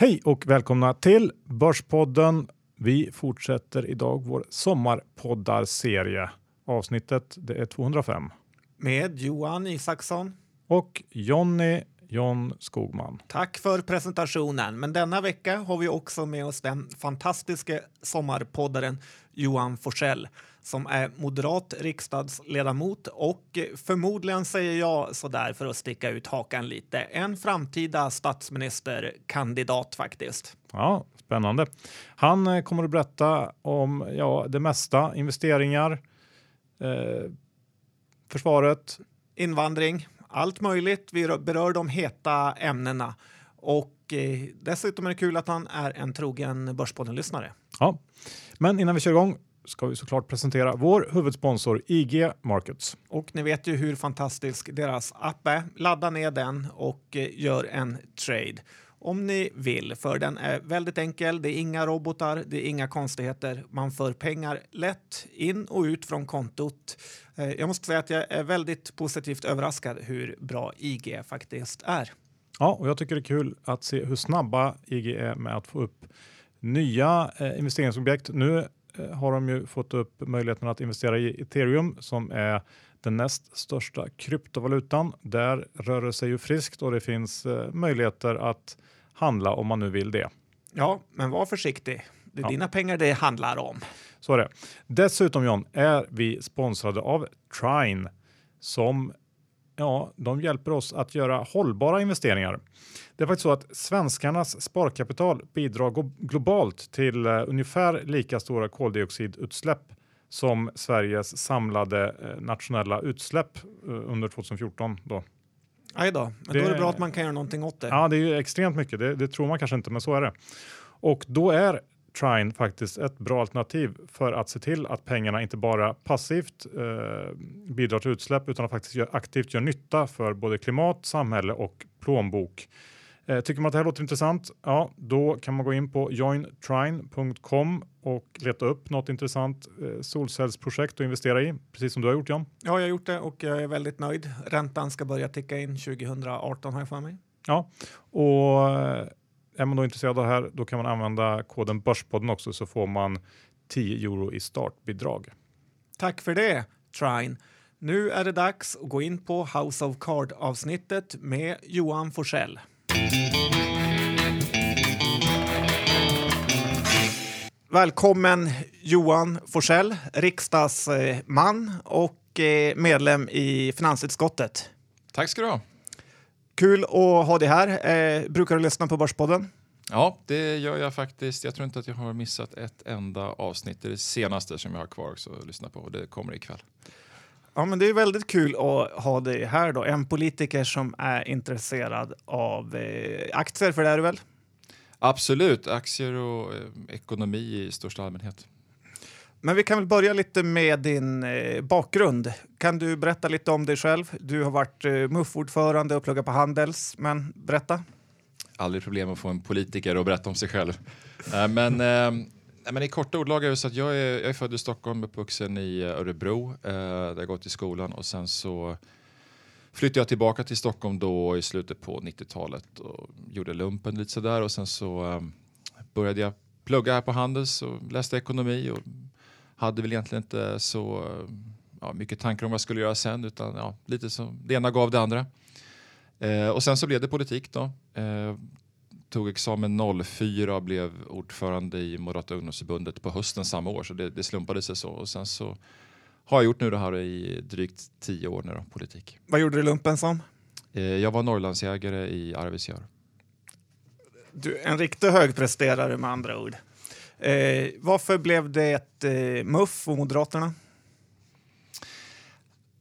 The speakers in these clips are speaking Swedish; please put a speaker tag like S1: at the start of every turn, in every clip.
S1: Hej och välkomna till Börspodden. Vi fortsätter idag vår sommarpoddar-serie. Avsnittet det är 205.
S2: Med Johan Isaksson.
S1: Och Jonny John Skogman.
S2: Tack för presentationen. Men denna vecka har vi också med oss den fantastiska sommarpoddaren Johan Forsell som är moderat riksdagsledamot och förmodligen säger jag så där för att sticka ut hakan lite, en framtida statsministerkandidat faktiskt.
S1: Ja, spännande. Han eh, kommer att berätta om ja, det mesta, investeringar, eh, försvaret,
S2: invandring, allt möjligt. Vi berör de heta ämnena och eh, dessutom är det kul att han är en trogen Börspodden-lyssnare.
S1: Ja, men innan vi kör igång ska vi såklart presentera vår huvudsponsor IG Markets.
S2: Och ni vet ju hur fantastisk deras app är. Ladda ner den och eh, gör en trade om ni vill, för den är väldigt enkel. Det är inga robotar, det är inga konstigheter. Man för pengar lätt in och ut från kontot. Eh, jag måste säga att jag är väldigt positivt överraskad hur bra IG faktiskt är.
S1: Ja, och jag tycker det är kul att se hur snabba IG är med att få upp nya eh, investeringsobjekt. Nu har de ju fått upp möjligheten att investera i ethereum som är den näst största kryptovalutan. Där rör det sig ju friskt och det finns eh, möjligheter att handla om man nu vill det.
S2: Ja, men var försiktig. Det är ja. dina pengar det handlar om.
S1: Så är det. Dessutom John är vi sponsrade av Trine som ja, de hjälper oss att göra hållbara investeringar. Det är faktiskt så att svenskarnas sparkapital bidrar globalt till uh, ungefär lika stora koldioxidutsläpp som Sveriges samlade uh, nationella utsläpp uh, under 2014. Då.
S2: Aj då, men det, då är det bra att man kan göra någonting åt det.
S1: Ja, det är ju extremt mycket. Det, det tror man kanske inte, men så är det. Och då är Trine faktiskt ett bra alternativ för att se till att pengarna inte bara passivt eh, bidrar till utsläpp utan att faktiskt gör, aktivt gör nytta för både klimat, samhälle och plånbok. Eh, tycker man att det här låter intressant? Ja, då kan man gå in på jointrine.com och leta upp något intressant eh, solcellsprojekt att investera i, precis som du har gjort John.
S2: Ja, jag har gjort det och jag är väldigt nöjd. Räntan ska börja ticka in 2018 har jag för mig.
S1: Ja, och eh, är man då intresserad av det här, då kan man använda koden Börspodden också så får man 10 euro i startbidrag.
S2: Tack för det, Trine. Nu är det dags att gå in på House of Card avsnittet med Johan Forsell. Välkommen Johan Forsell, riksdagsman och eh, medlem i finansutskottet.
S3: Tack ska du ha.
S2: Kul att ha dig här. Eh, brukar du lyssna på Börspodden?
S3: Ja, det gör jag faktiskt. Jag tror inte att jag har missat ett enda avsnitt. Det är det senaste som jag har kvar att lyssna på och det kommer ikväll.
S2: Ja, men det är väldigt kul att ha dig här då. En politiker som är intresserad av eh, aktier, för det är du väl?
S3: Absolut, aktier och eh, ekonomi i största allmänhet.
S2: Men vi kan väl börja lite med din eh, bakgrund. Kan du berätta lite om dig själv? Du har varit eh, MUF-ordförande och pluggat på Handels, men berätta.
S3: Aldrig problem att få en politiker att berätta om sig själv. eh, men, eh, men i korta ordlag är det så att jag är, jag är född i Stockholm, uppvuxen i eh, Örebro eh, där jag gått i skolan och sen så flyttade jag tillbaka till Stockholm då i slutet på 90-talet och gjorde lumpen lite sådär och sen så eh, började jag plugga här på Handels och läste ekonomi och hade väl egentligen inte så ja, mycket tankar om vad jag skulle göra sen utan ja, lite som det ena gav det andra. Eh, och sen så blev det politik då. Eh, tog examen 04 och blev ordförande i Moderata ungdomsförbundet på hösten samma år så det, det slumpade sig så. Och sen så har jag gjort nu det här i drygt tio år nu då, politik.
S2: Vad gjorde du lumpen som?
S3: Eh, jag var Norrlandsjägare i Arvidsjaur.
S2: Du, en riktig högpresterare med andra ord. Eh, varför blev det ett eh, MUF och Moderaterna?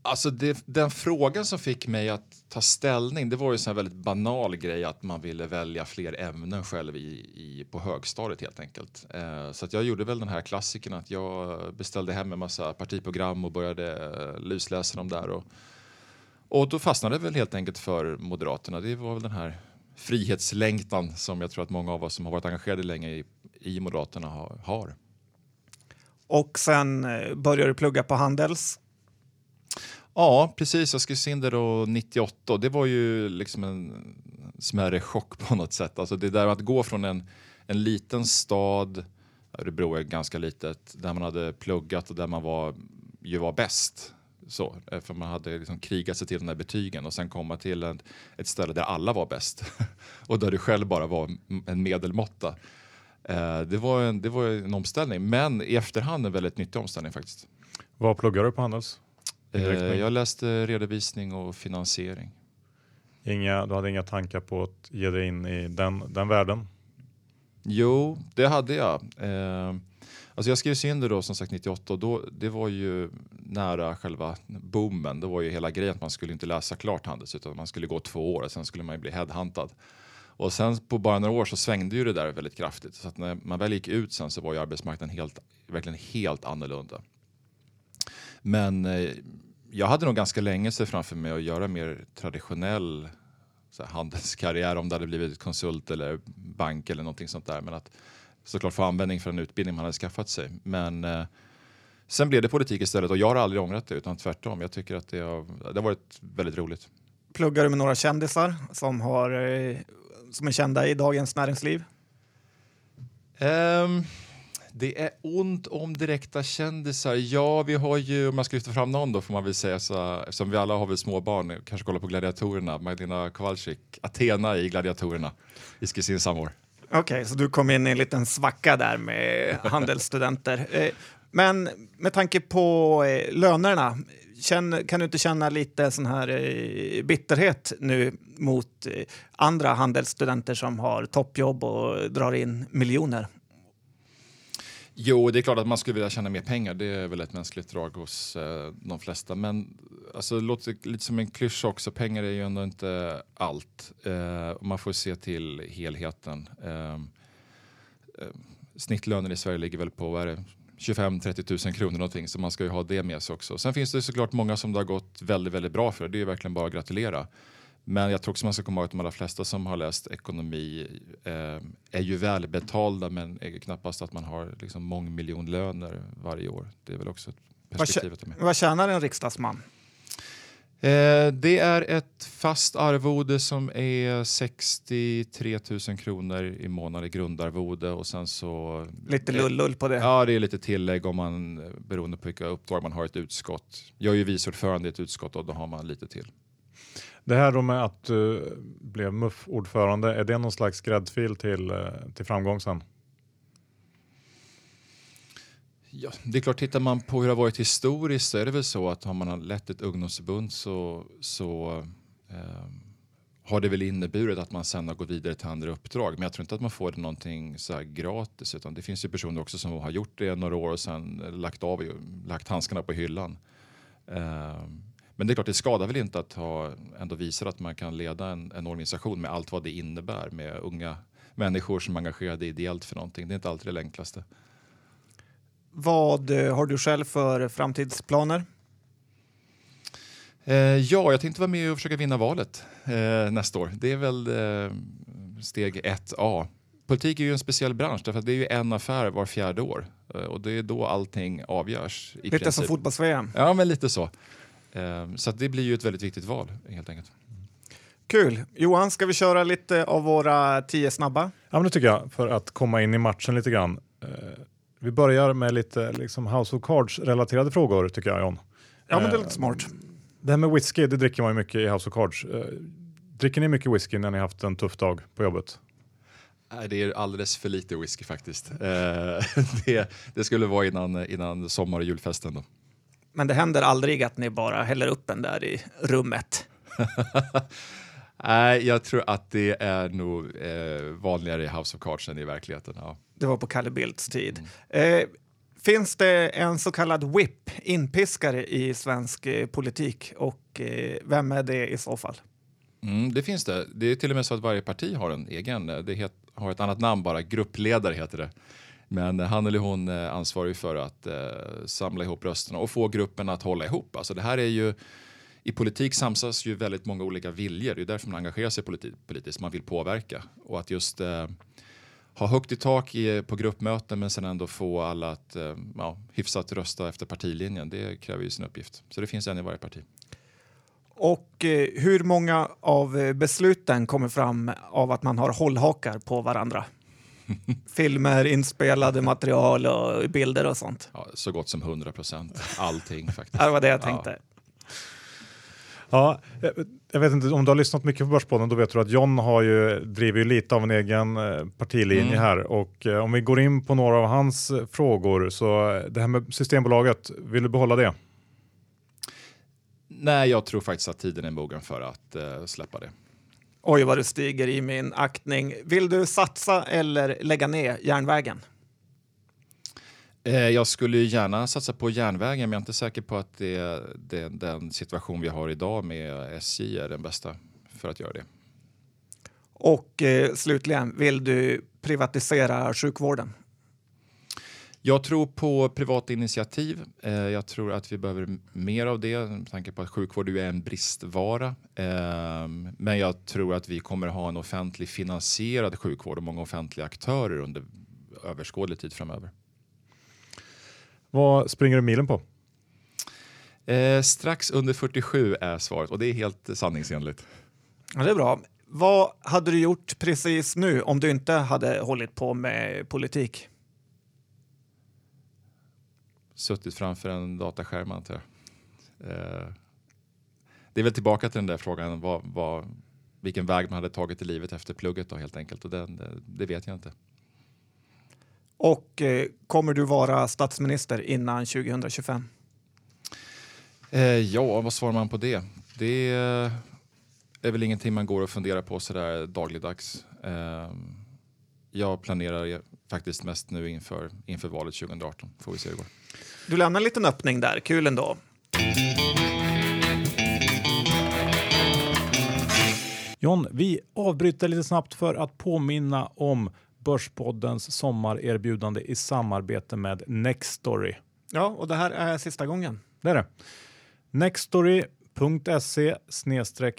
S3: Alltså det, den frågan som fick mig att ta ställning det var ju en väldigt banal grej att man ville välja fler ämnen själv i, i på högstadiet helt enkelt. Eh, så att jag gjorde väl den här klassikern att jag beställde hem en massa partiprogram och började eh, lusläsa dem där. Och, och då fastnade jag väl helt enkelt för Moderaterna. Det var väl den här frihetslängtan som jag tror att många av oss som har varit engagerade länge i, i Moderaterna har.
S2: Och sen eh, började du plugga på Handels.
S3: Ja, precis. Jag skrev in det då 98 och det var ju liksom en smärre chock på något sätt. Alltså det där att gå från en, en liten stad, Örebro är ganska litet, där man hade pluggat och där man var, ju var bäst. Så, eh, för man hade liksom krigat sig till de här betygen och sen komma till en, ett ställe där alla var bäst och där du själv bara var en medelmåtta. Eh, det, var en, det var en omställning, men i efterhand en väldigt nyttig omställning faktiskt.
S1: Vad pluggar du på Handels?
S3: Eh, jag läste redovisning och finansiering.
S1: Inga, du hade inga tankar på att ge dig in i den, den världen?
S3: Jo, det hade jag. Eh, alltså jag skrevs in det då som sagt 98 och då, det var ju nära själva boomen. Det var ju hela grejen att man skulle inte läsa klart Handels utan man skulle gå två år och sen skulle man ju bli headhuntad. Och sen på bara några år så svängde ju det där väldigt kraftigt. Så att när man väl gick ut sen så var ju arbetsmarknaden helt, verkligen helt annorlunda. Men eh, jag hade nog ganska länge sett framför mig att göra mer traditionell så här, handelskarriär om det hade blivit konsult eller bank eller någonting sånt där. Men att såklart få användning för den utbildning man hade skaffat sig. Men eh, sen blev det politik istället och jag har aldrig ångrat det utan tvärtom. Jag tycker att det har, det har varit väldigt roligt.
S2: Pluggar du med några kändisar som, har, eh, som är kända i dagens näringsliv?
S3: Um, det är ont om direkta kändisar. Ja, vi har ju, om man ska lyfta fram någon då får man väl säga så, eftersom vi alla har väl små barn, kanske kolla på Gladiatorerna, Magdalena Kowalczyk, Athena i Gladiatorerna i Skissin Samor.
S2: Okej, okay, så du kom in i en liten svacka där med handelsstudenter. Eh, men med tanke på eh, Känn, kan du inte känna lite sån här eh, bitterhet nu mot eh, andra handelsstudenter som har toppjobb och drar in miljoner?
S3: Jo, det är klart att man skulle vilja tjäna mer pengar. Det är väl ett mänskligt drag hos eh, de flesta. Men alltså, det låter lite som en klyscha också. Pengar är ju ändå inte allt. Eh, man får se till helheten. Ehm, eh, eh snittlönen i Sverige ligger väl på 25-30 000 kronor någonting. Så man ska ju ha det med sig också. Sen finns det såklart många som det har gått väldigt, väldigt bra för. Det är verkligen bara att gratulera. Men jag tror också man ska komma ihåg att de allra flesta som har läst ekonomi eh, är ju välbetalda men är knappast att man har liksom mångmiljonlöner varje år. Det är väl också ett perspektiv
S2: Vad tjänar en riksdagsman?
S3: Eh, det är ett fast arvode som är 63 000 kronor i månaden i grundarvode och sen så...
S2: Lite lullull på det?
S3: Ja, det är lite tillägg om man beroende på vilka uppdrag man har ett utskott. Jag är ju vice ordförande i ett utskott och då har man lite till.
S1: Det här då med att du blev MUF-ordförande, är det någon slags gräddfil till, eh, till framgång sen?
S3: Ja, det är klart, tittar man på hur det har varit historiskt så är det väl så att har man lett ett ungdomsförbund så, så eh, har det väl inneburit att man sen har gått vidare till andra uppdrag. Men jag tror inte att man får det någonting så gratis utan det finns ju personer också som har gjort det några år och sen lagt av lagt handskarna på hyllan. Eh, men det är klart, det skadar väl inte att ha ändå visat att man kan leda en, en organisation med allt vad det innebär med unga människor som är engagerade ideellt för någonting. Det är inte alltid det enklaste.
S2: Vad eh, har du själv för framtidsplaner?
S3: Eh, ja, jag tänkte vara med och försöka vinna valet eh, nästa år. Det är väl eh, steg 1A. Politik är ju en speciell bransch därför att det är ju en affär var fjärde år eh, och det är då allting avgörs.
S2: lite princip. som fotbolls-VM?
S3: Ja, men lite så. Ehm, så det blir ju ett väldigt viktigt val helt enkelt.
S2: Kul! Johan, ska vi köra lite av våra tio snabba?
S1: Ja, men det tycker jag, för att komma in i matchen lite grann. Eh, vi börjar med lite liksom House of Cards-relaterade frågor tycker jag, John.
S2: Ja, men det är lite smart.
S1: Det här med whisky, det dricker man ju mycket i House of Cards. Eh, dricker ni mycket whisky när ni haft en tuff dag på jobbet?
S3: Nej, det är alldeles för lite whisky faktiskt. Eh, det, det, skulle vara innan, innan sommar och julfesten. Då.
S2: Men det händer aldrig att ni bara häller upp en där i rummet?
S3: Nej, jag tror att det är nog eh, vanligare i House of Cards än i verkligheten. Ja.
S2: Det var på Kalle Bildts tid. Mm. Eh, finns det en så kallad whip, inpiskare i svensk eh, politik och eh, vem är det i så fall?
S3: Mm, det finns det. Det är till och med så att varje parti har en egen. Det het, har ett annat namn bara, gruppledare heter det. Men han eller hon är ansvarig för att eh, samla ihop rösterna och få gruppen att hålla ihop. Alltså det här är ju, I politik samsas ju väldigt många olika viljor. Det är därför man engagerar sig politi politiskt. Man vill påverka. Och att just eh, ha högt i tak i, på gruppmöten men sen ändå få alla att eh, ja, hyfsat rösta efter partilinjen. Det kräver ju sin uppgift. Så det finns en i varje parti.
S2: Och eh, hur många av eh, besluten kommer fram av att man har hållhakar på varandra? Filmer, inspelade material och bilder och sånt.
S3: Ja, så gott som 100 procent. Allting faktiskt.
S2: Det var det jag tänkte.
S1: Ja, jag vet inte om du har lyssnat mycket på Börspodden, då vet du att John har ju, driver ju lite av en egen eh, partilinje
S3: Mm.
S1: här och eh, om vi går in på några av hans eh, frågor så eh, det här med Systembolaget, vill du behålla det?
S3: Nej, jag tror faktiskt att tiden är mogen för att eh, släppa det.
S2: Oj, vad du stiger i min aktning. Vill du satsa eller lägga ner järnvägen?
S3: Eh, jag skulle gärna satsa på järnvägen, men jag är inte säker på att det, det, den situation vi har idag med SJ är den bästa för att göra det.
S2: Och eh, slutligen, vill du privatisera sjukvården?
S3: Jag tror på privata initiativ. Eh, jag tror att vi behöver mer av det med tanke på att sjukvård ju är en bristvara. Eh, men jag tror att vi kommer ha en offentlig finansierad sjukvård och många offentliga aktörer under överskådlig tid framöver.
S1: Vad springer du milen på?
S3: Eh, strax under 47 är svaret och det är helt sanningsenligt.
S2: Ja, det är bra. Vad hade du gjort precis nu om du inte hade hållit på med politik?
S3: Suttit framför en dataskärm antar jag. Eh, det är väl tillbaka till den där frågan vad, vad, vilken väg man hade tagit i livet efter plugget då helt enkelt och den, det vet jag inte.
S2: Och eh, kommer du vara statsminister innan 2025?
S3: Eh, ja, vad svarar man på det? Det är väl ingenting man går och funderar på sådär dagligdags. Eh, jag planerar faktiskt mest nu inför, inför valet 2018. Får vi se hur det går.
S2: Du lämnar en liten öppning där, kul ändå.
S1: John, vi avbryter lite snabbt för att påminna om Börspoddens sommarerbjudande i samarbete med Nextory.
S2: Ja, och det här är sista gången.
S1: Det är det. Nextory.se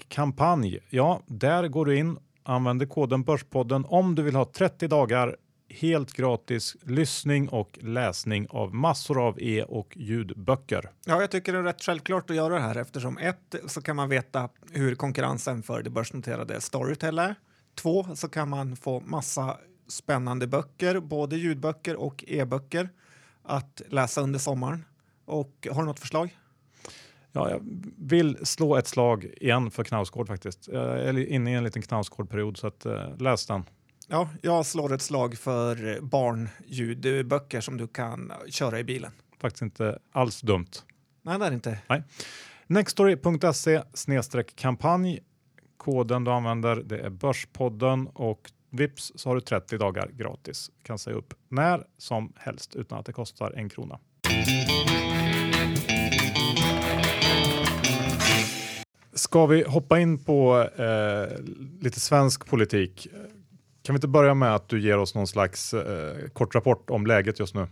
S1: kampanj. Ja, där går du in, använder koden Börspodden om du vill ha 30 dagar helt gratis lyssning och läsning av massor av e och ljudböcker.
S2: Ja, jag tycker det är rätt självklart att göra det här eftersom ett så kan man veta hur konkurrensen för det börsnoterade Storytel är. Två så kan man få massa spännande böcker, både ljudböcker och e-böcker att läsa under sommaren. Och har du något förslag?
S1: Ja, jag vill slå ett slag igen för Knausgård faktiskt. Jag är inne i en liten Knausgård-period så att, eh, läs den.
S2: Ja, jag slår ett slag för barnljudböcker som du kan köra i bilen.
S1: Faktiskt inte alls dumt.
S2: Nej, det är det inte.
S1: Nextory.se kampanj. Koden du använder det är Börspodden och vips så har du 30 dagar gratis. Kan säga upp när som helst utan att det kostar en krona. Ska vi hoppa in på eh, lite svensk politik? Kan vi inte börja med att du ger oss någon slags eh, kort rapport om läget just nu?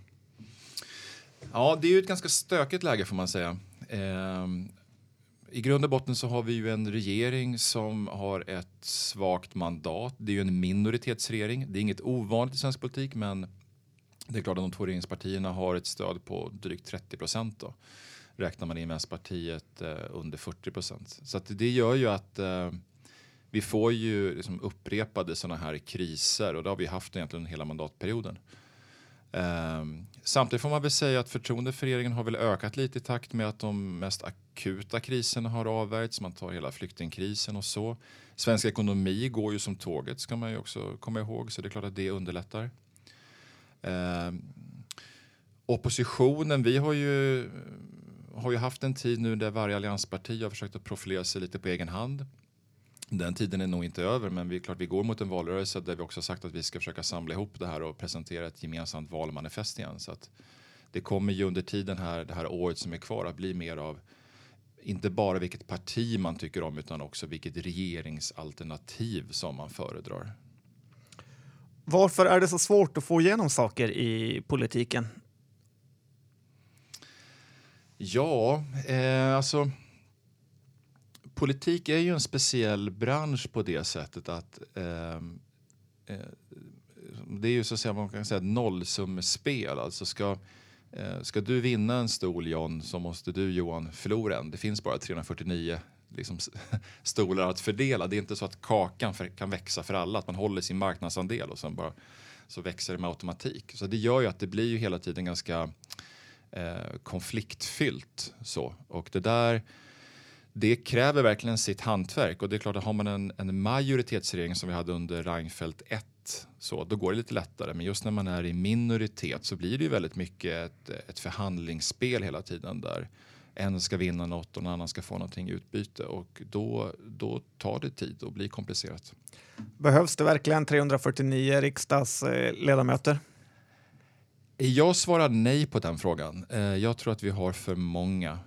S3: Ja, det är ju ett ganska stökigt läge får man säga. Eh, i grund och botten så har vi ju en regering som har ett svagt mandat. Det är ju en minoritetsregering. Det är inget ovanligt i svensk politik, men det är klart att de två regeringspartierna har ett stöd på drygt 30 procent. Då. Räknar man in Vänsterpartiet eh, under 40 procent. Så att det gör ju att eh, vi får ju liksom upprepade sådana här kriser och det har vi haft egentligen hela mandatperioden. Um, samtidigt får man väl säga att förtroendet för regeringen har väl ökat lite i takt med att de mest akuta kriserna har avvärjts. Man tar hela flyktingkrisen och så. Svensk ekonomi går ju som tåget ska man ju också komma ihåg så det är klart att det underlättar. Um, oppositionen, vi har ju, har ju haft en tid nu där varje alliansparti har försökt att profilera sig lite på egen hand. Den tiden är nog inte över, men vi är klart vi går mot en valrörelse där vi också sagt att vi ska försöka samla ihop det här och presentera ett gemensamt valmanifest igen. Så att det kommer ju under tiden här, det här året som är kvar att bli mer av inte bara vilket parti man tycker om utan också vilket regeringsalternativ som man föredrar.
S2: Varför är det så svårt att få igenom saker i politiken?
S3: Ja, eh, alltså politik är ju en speciell bransch på det sättet att eh, eh, det är ju så att säga, man kan säga ett nollsummespel. Alltså ska, eh, ska du vinna en stol John så måste du Johan förlora en. Det finns bara 349 liksom, stolar att fördela. Det är inte så att kakan för, kan växa för alla, att man håller sin marknadsandel och sen bara så växer det med automatik. Så det gör ju att det blir ju hela tiden ganska eh, konfliktfyllt. Så. Och det där det kräver verkligen sitt hantverk och det är klart att har man en, en majoritetsregering som vi hade under Reinfeldt 1 så då går det lite lättare. Men just när man är i minoritet så blir det ju väldigt mycket ett, ett förhandlingsspel hela tiden där en ska vinna något och någon annan ska få någonting i utbyte och då, då tar det tid och blir komplicerat.
S2: Behövs det verkligen 349 riksdagsledamöter?
S3: Jag svarar nej på den frågan. Eh, jag tror att vi har för många.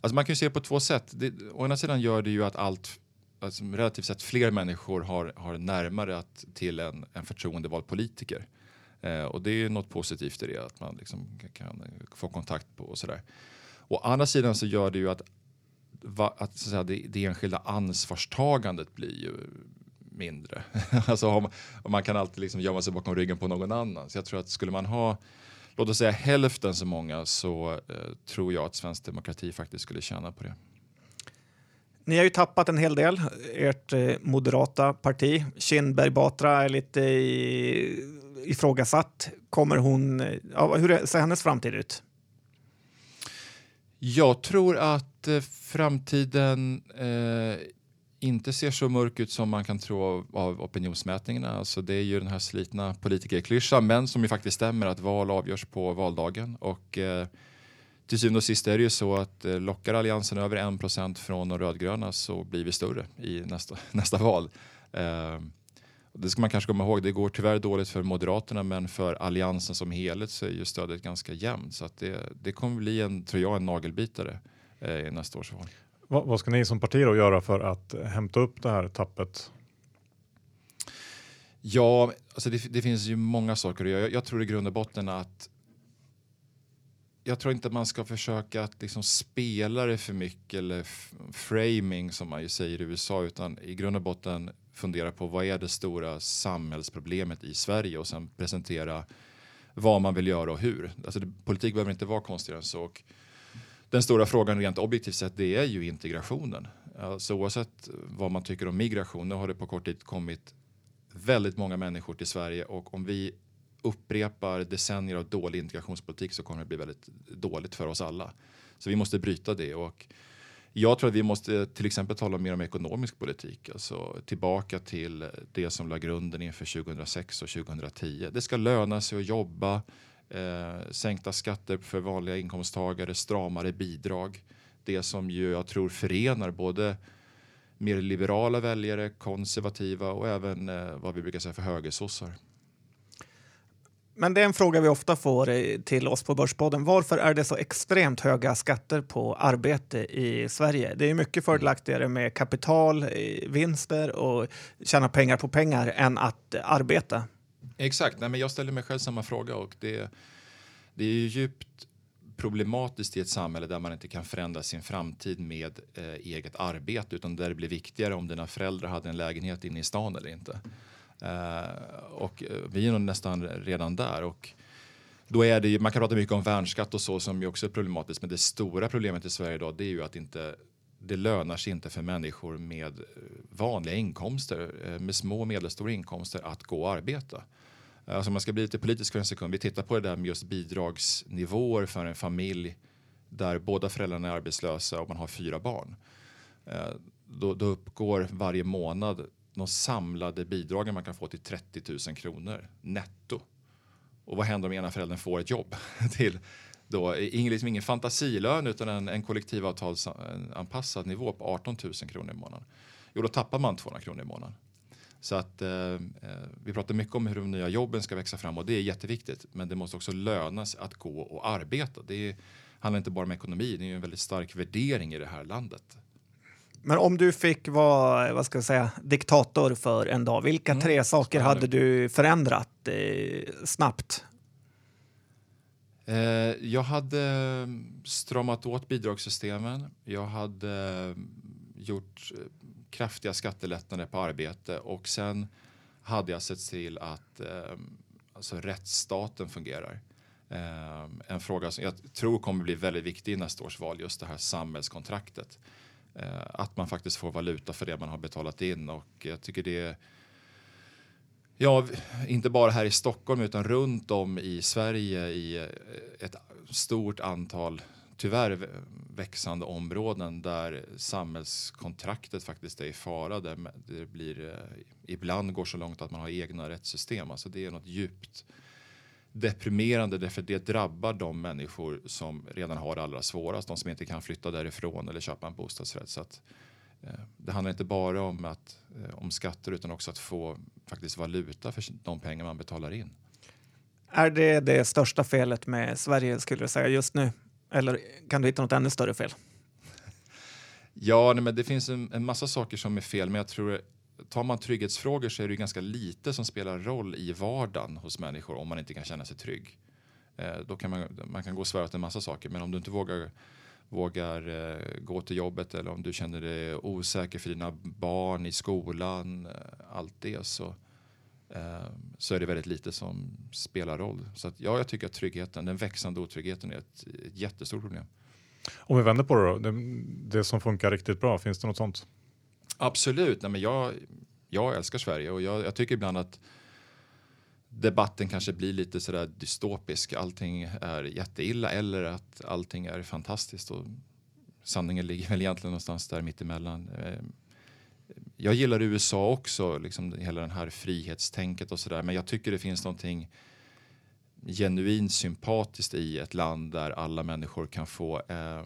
S3: Alltså man kan ju se på två sätt. Det, å ena sidan gör det ju att allt alltså relativt sett fler människor har, har närmare att, till en, en förtroendevald politiker. Eh, och det är något positivt i det, att man liksom kan få kontakt på och sådär. Å andra sidan så gör det ju att, va, att så att säga, det, det enskilda ansvarstagandet blir ju mindre. alltså om, om man kan alltid liksom gömma sig bakom ryggen på någon annan. Så jag tror att skulle man ha låt oss säga hälften så många så eh, tror jag att svensk demokrati faktiskt skulle tjäna på det.
S2: Ni har ju tappat en hel del, ert eh, moderata parti. Kinberg Batra är lite i, ifrågasatt. Kommer hon, ja, hur ser hennes framtid ut?
S3: Jag tror att eh, framtiden eh, inte ser så mörk ut som man kan tro av, av opinionsmätningarna. Alltså det är ju den här slitna politikerklyschan, men som ju faktiskt stämmer att val avgörs på valdagen. Och eh, till syvende och sist är det ju så att eh, lockar Alliansen över 1% från de rödgröna så blir vi större i nästa, nästa val. Eh, det ska man kanske komma ihåg, det går tyvärr dåligt för Moderaterna men för Alliansen som helhet så är ju stödet ganska jämnt. Så att det, det kommer bli en, tror jag, en nagelbitare eh, i nästa års val.
S1: Vad, vad, ska ni som parti då göra för att hämta upp det här tappet?
S3: Ja, alltså det, det finns ju många saker att göra. Jag, jag tror i grund och botten att jag tror inte att man ska försöka att liksom spela det för mycket eller framing som man ju säger i USA utan i grund och botten fundera på vad är det stora samhällsproblemet i Sverige och sen presentera vad man vill göra och hur. Alltså det, politik behöver inte vara konstigare än så. Och den stora frågan rent objektivt sett det är ju integrationen. Alltså oavsett vad man tycker om migration, nu har det på kort tid kommit väldigt många människor till Sverige och om vi upprepar decennier av dålig integrationspolitik så kommer det bli väldigt dåligt för oss alla. Så vi måste bryta det och jag tror att vi måste till exempel tala mer om ekonomisk politik, alltså tillbaka till det som la grunden inför 2006 och 2010. Det ska löna sig att jobba, eh, sänkta skatter för vanliga inkomsttagare, stramare bidrag. Det som ju jag tror förenar både mer liberala väljare, konservativa och även eh, vad vi brukar säga för högersossar.
S2: Men det är en fråga vi ofta får till oss på Börspodden. Varför är det så extremt höga skatter på arbete i Sverige? Det är mycket fördelaktigare med kapital, eh, vinster och tjäna pengar på pengar än att arbeta.
S3: Exakt, Nej, men jag ställer mig själv samma fråga och det, det är djupt problematiskt i ett samhälle där man inte kan förändra sin framtid med eh, eget arbete utan där det blir viktigare om dina föräldrar hade en lägenhet inne i stan eller inte. Eh, och eh, vi är nog nästan redan där. Och då är det, ju, man kan prata mycket om värnskatt och så som ju också är problematiskt. Men det stora problemet i Sverige idag det är ju att inte, det lönar sig inte för människor med eh, vanliga inkomster, eh, med små och medelstora inkomster att gå och arbeta. Eh, alltså man ska bli lite politisk för en sekund. Vi tittar på det där med just bidragsnivåer för en familj där båda föräldrarna är arbetslösa och man har fyra barn. Eh, då, då uppgår varje månad de samlade bidragen man kan få till 30 000 kronor netto. Och vad händer om ena föräldern får ett jobb? till då, ingen, liksom ingen fantasilön utan en, en kollektivavtalsanpassad nivå på 18 000 kronor i månaden. Jo, då tappar man 200 kronor i månaden. Så att eh, eh, vi pratar mycket om hur de nya jobben ska växa fram och det är jätteviktigt. Men det måste också löna sig att gå och arbeta. Det är, handlar inte bara om ekonomi, det är en väldigt stark värdering i det här landet.
S2: Men om du fick vara vad ska jag säga, diktator för en dag, vilka mm. tre saker hade du förändrat eh, snabbt?
S3: Eh, jag hade stramat åt bidragssystemen. Jag hade gjort eh, kraftiga skattelättnader på arbete och sen hade jag sett till att eh, alltså rättsstaten fungerar. Eh, en fråga som jag tror kommer bli väldigt viktig i nästa års val, just det här samhällskontraktet Eh, att man faktiskt får valuta för det man har betalat in och jag tycker det är Ja, inte bara här i Stockholm utan runt om i Sverige i ett stort antal tyvärr växande områden där samhällskontraktet faktiskt är i fara. Där det blir, eh, ibland går så långt att man har egna rättssystem. Alltså det är något djupt deprimerande därför det drabbar de människor som redan har det allra svårast. De som inte kan flytta därifrån eller köpa en bostadsrätt. Så att, eh, det handlar inte bara om, att, eh, om skatter utan också att få faktiskt valuta för de pengar man betalar in.
S2: Är det det största felet med Sverige skulle du säga just nu? Eller kan du hitta något ännu större fel?
S3: Ja, nej, men det finns en, en, massa saker som är fel, men jag tror tar man trygghetsfrågor så är det ganska lite som spelar roll i vardagen hos människor om man inte kan känna sig trygg. Eh, då kan man, man kan gå och svära åt en massa saker, men om du inte vågar vågar eh, gå till jobbet eller om du känner dig osäker för dina barn i skolan, eh, allt det så, så är det väldigt lite som spelar roll. Så att, ja, jag tycker att tryggheten, den växande otryggheten är ett, ett jättestort problem.
S1: Om vi vänder på det då, det, det, som funkar riktigt bra, finns det något sånt?
S3: Absolut, Nej, men jag, jag älskar Sverige och jag, jag tycker ibland att debatten kanske blir lite sådär dystopisk. Allting är jätteilla eller att allting är fantastiskt. Och sanningen ligger väl egentligen någonstans där mittemellan. Jag gillar USA också, liksom hela den här frihetstänket och sådär. Men jag tycker det finns någonting genuint sympatiskt i ett land där alla människor kan få eh,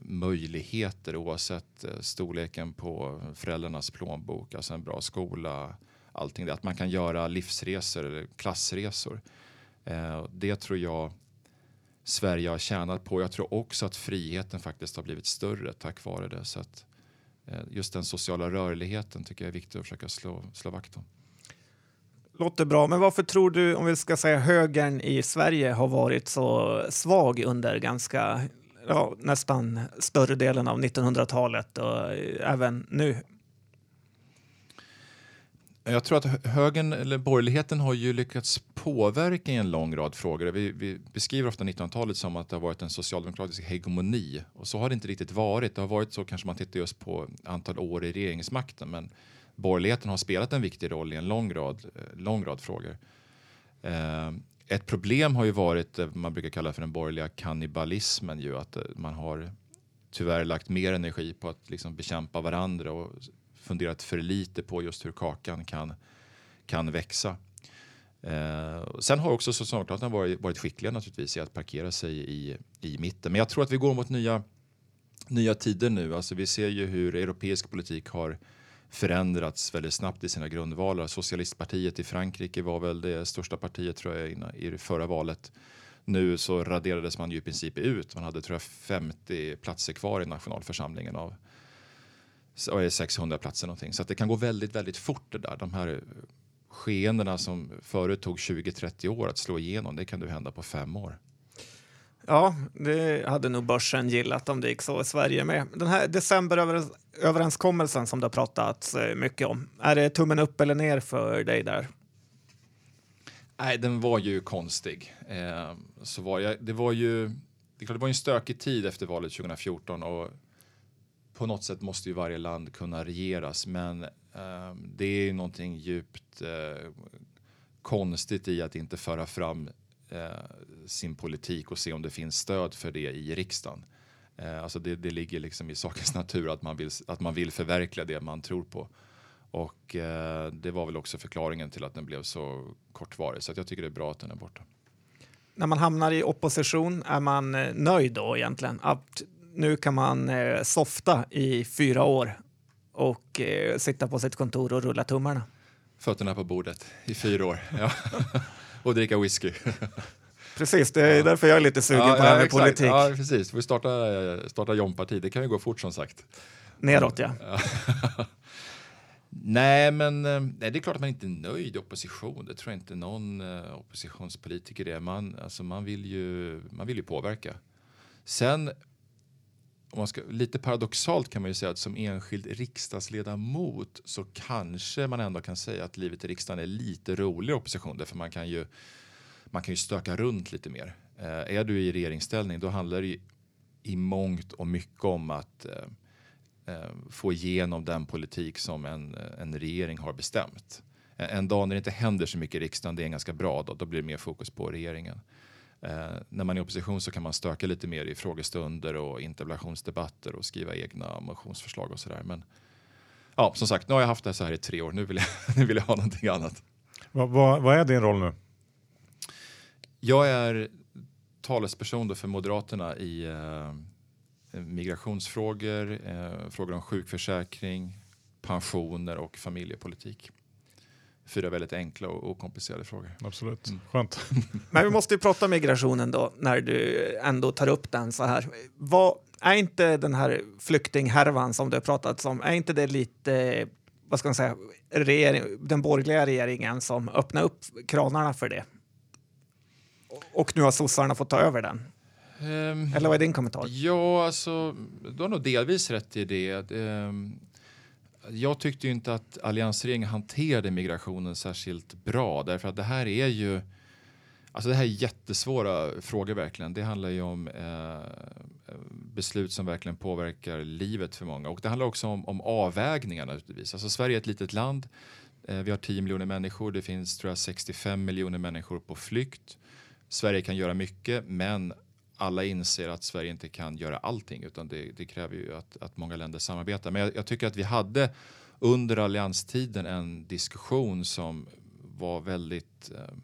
S3: möjligheter oavsett eh, storleken på föräldrarnas plånbok. Alltså en bra skola, allting det. Att man kan göra livsresor eller klassresor. Eh, det tror jag Sverige har tjänat på. Jag tror också att friheten faktiskt har blivit större tack vare det. Så att, eh, Eh, just den sociala rörligheten tycker jag är viktig att försöka slå, slå vakt om.
S2: Låter bra, men varför tror du, om vi ska säga högern i Sverige har varit så svag under ganska, ja, nästan större delen av 1900-talet och även nu?
S3: Jag tror att högern, eller borgerligheten har ju lyckats påverka i en lång rad frågor. Vi, vi beskriver ofta 1900-talet som att det har varit en socialdemokratisk hegemoni och så har det inte riktigt varit. Det har varit så kanske man tittar just på antal år i regeringsmakten men borgerligheten har spelat en viktig roll i en lång rad, eh, lång rad frågor. Eh, ett problem har ju varit det man brukar kalla för den borgerliga kannibalismen ju att eh, man har tyvärr lagt mer energi på att liksom bekämpa varandra och funderat för lite på just hur kakan kan, kan växa. Eh, sen har också Socialdemokraterna varit, varit skickliga naturligtvis i att parkera sig i, i mitten. Men jag tror att vi går mot nya, nya tider nu. Alltså vi ser ju hur europeisk politik har förändrats väldigt snabbt i sina grundvalar. Socialistpartiet i Frankrike var väl det största partiet tror jag i förra valet. Nu så raderades man ju i princip ut. Man hade tror jag 50 platser kvar i nationalförsamlingen av 600 platser någonting. Så att det kan gå väldigt, väldigt fort det där. De här skeendena som förut tog 20-30 år att slå igenom, det kan nu hända på fem år.
S2: Ja, det hade nog börsen gillat om det gick så i Sverige med. Den här decemberöverenskommelsen som det har pratats eh, mycket om, är det tummen upp eller ner för dig där?
S3: Nej, den var ju konstig. Eh, så var jag, det var ju det, det var en stökig tid efter valet 2014 och på något sätt måste ju varje land kunna regeras, men eh, det är någonting djupt eh, konstigt i att inte föra fram eh, sin politik och se om det finns stöd för det i riksdagen. Eh, alltså det, det ligger liksom i sakens natur att man, vill, att man vill förverkliga det man tror på. Och eh, det var väl också förklaringen till att den blev så kortvarig. Så jag tycker det är bra att den är borta.
S2: När man hamnar i opposition, är man eh, nöjd då egentligen? Att nu kan man eh, softa i fyra år och eh, sitta på sitt kontor och rulla tummarna.
S3: Fötterna på bordet i fyra år ja. och dricka whisky.
S2: Precis, det är ja. därför jag är lite sugen ja, på det här med exakt. politik.
S3: Ja, precis. Vi starta, starta Jomparti, det kan ju gå fort som sagt.
S2: Neråt ja.
S3: Nej, men eh, nej, det är klart att man inte är nöjd i opposition. Det tror jag inte någon oppositionspolitiker är. Man, alltså, man, vill ju, man vill ju påverka. Sen om man ska, lite paradoxalt kan man ju säga att som enskild riksdagsledamot så kanske man ändå kan säga att livet i riksdagen är lite roligare opposition därför man kan ju, man kan ju stöka runt lite mer. Eh, är du i regeringsställning då handlar det ju i mångt och mycket om att eh, eh, få igenom den politik som en, en regering har bestämt. En, en dag när det inte händer så mycket i riksdagen, det är en ganska bra dag, då blir det mer fokus på regeringen. Eh, när man är i opposition så kan man stöka lite mer i frågestunder och interpellationsdebatter och skriva egna motionsförslag och sådär. Men ja, som sagt, nu har jag haft det så här i tre år. Nu vill jag, nu vill jag ha någonting annat.
S1: Vad, vad, vad är din roll nu?
S3: Jag är talesperson för Moderaterna i eh, migrationsfrågor, eh, frågor om sjukförsäkring, pensioner och familjepolitik. Fyra väldigt enkla och okomplicerade frågor.
S1: Absolut, mm. skönt.
S2: Men vi måste ju prata migrationen då, när du ändå tar upp den så här. Vad, är inte den här flyktinghärvan som du har pratat om, är inte det lite, vad ska man säga, regering, den borgerliga regeringen som öppnar upp kranarna för det? Och nu har sossarna fått ta över den. Um, Eller vad är din kommentar?
S3: Ja, alltså, du har nog delvis rätt i det. Um, jag tyckte ju inte att alliansregeringen hanterade migrationen särskilt bra därför att det här är ju Alltså det här är jättesvåra frågor verkligen. Det handlar ju om eh, beslut som verkligen påverkar livet för många. Och det handlar också om, om avvägningar naturligtvis. Alltså Sverige är ett litet land. Eh, vi har 10 miljoner människor. Det finns tror jag 65 miljoner människor på flykt. Sverige kan göra mycket men alla inser att Sverige inte kan göra allting utan det, det kräver ju att, att många länder samarbetar. Men jag, jag, tycker att vi hade under allianstiden en diskussion som var väldigt eh,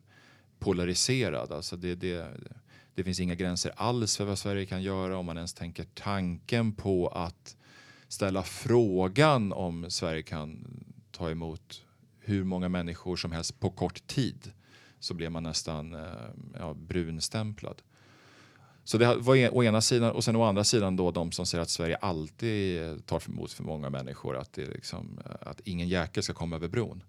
S3: polariserad. Alltså det, det, det finns inga gränser alls för vad Sverige kan göra om man ens tänker tanken på att ställa frågan om Sverige kan ta emot hur många människor som helst på kort tid så blir man nästan eh, ja, brunstämplad. Så det var å ena sidan och sen å andra sidan då de som säger att Sverige alltid tar emot för många människor, att, det liksom, eh, att ingen jäkel ska komma över bron.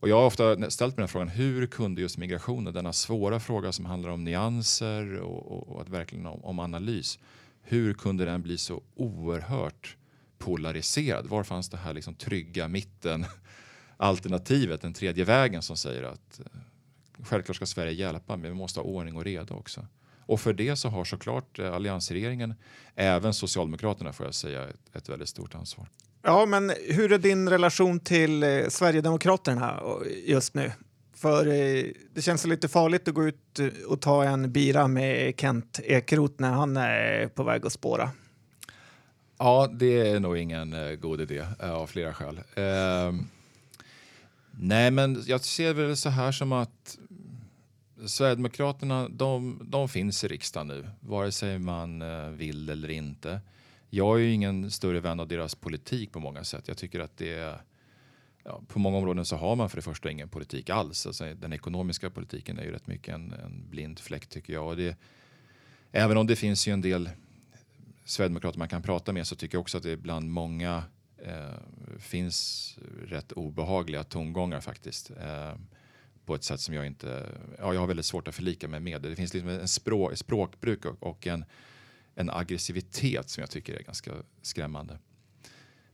S3: Och jag har ofta ställt mig den frågan, hur kunde just migrationen, denna svåra fråga som handlar om nyanser och, och, och att verkligen om, om, analys, hur kunde den bli så oerhört polariserad? Var fanns det här liksom trygga mitten alternativet, den tredje vägen som säger att eh, självklart ska Sverige hjälpa men vi måste ha ordning och reda också. Och för det så har såklart eh, alliansregeringen, även Socialdemokraterna får jag säga, ett, väldigt stort ansvar.
S2: Ja, men hur är din relation till eh, Sverigedemokraterna just nu? För eh, det känns lite farligt att gå ut eh, och ta en bira med Kent Ekeroth när han är på väg att spåra.
S3: Ja, det är nog ingen eh, god idé eh, av flera skäl. Eh, nej, men jag ser väl så här som att Sverigedemokraterna, de, de finns i riksdagen nu, vare sig man eh, vill eller inte jag är ju ingen större vän av deras politik på många sätt. Jag tycker att det är, ja, på många områden så har man för det första ingen politik alls. Alltså, den ekonomiska politiken är ju rätt mycket en, en blind fläck tycker jag. Och det, även om det finns ju en del sverigedemokrater man kan prata med så tycker jag också att det bland många eh, finns rätt obehagliga tongångar faktiskt. Eh, på ett sätt som jag inte, ja jag har väldigt svårt att förlika mig med. Det, det finns liksom en språk, språkbruk och, och en en aggressivitet som jag tycker är ganska skrämmande.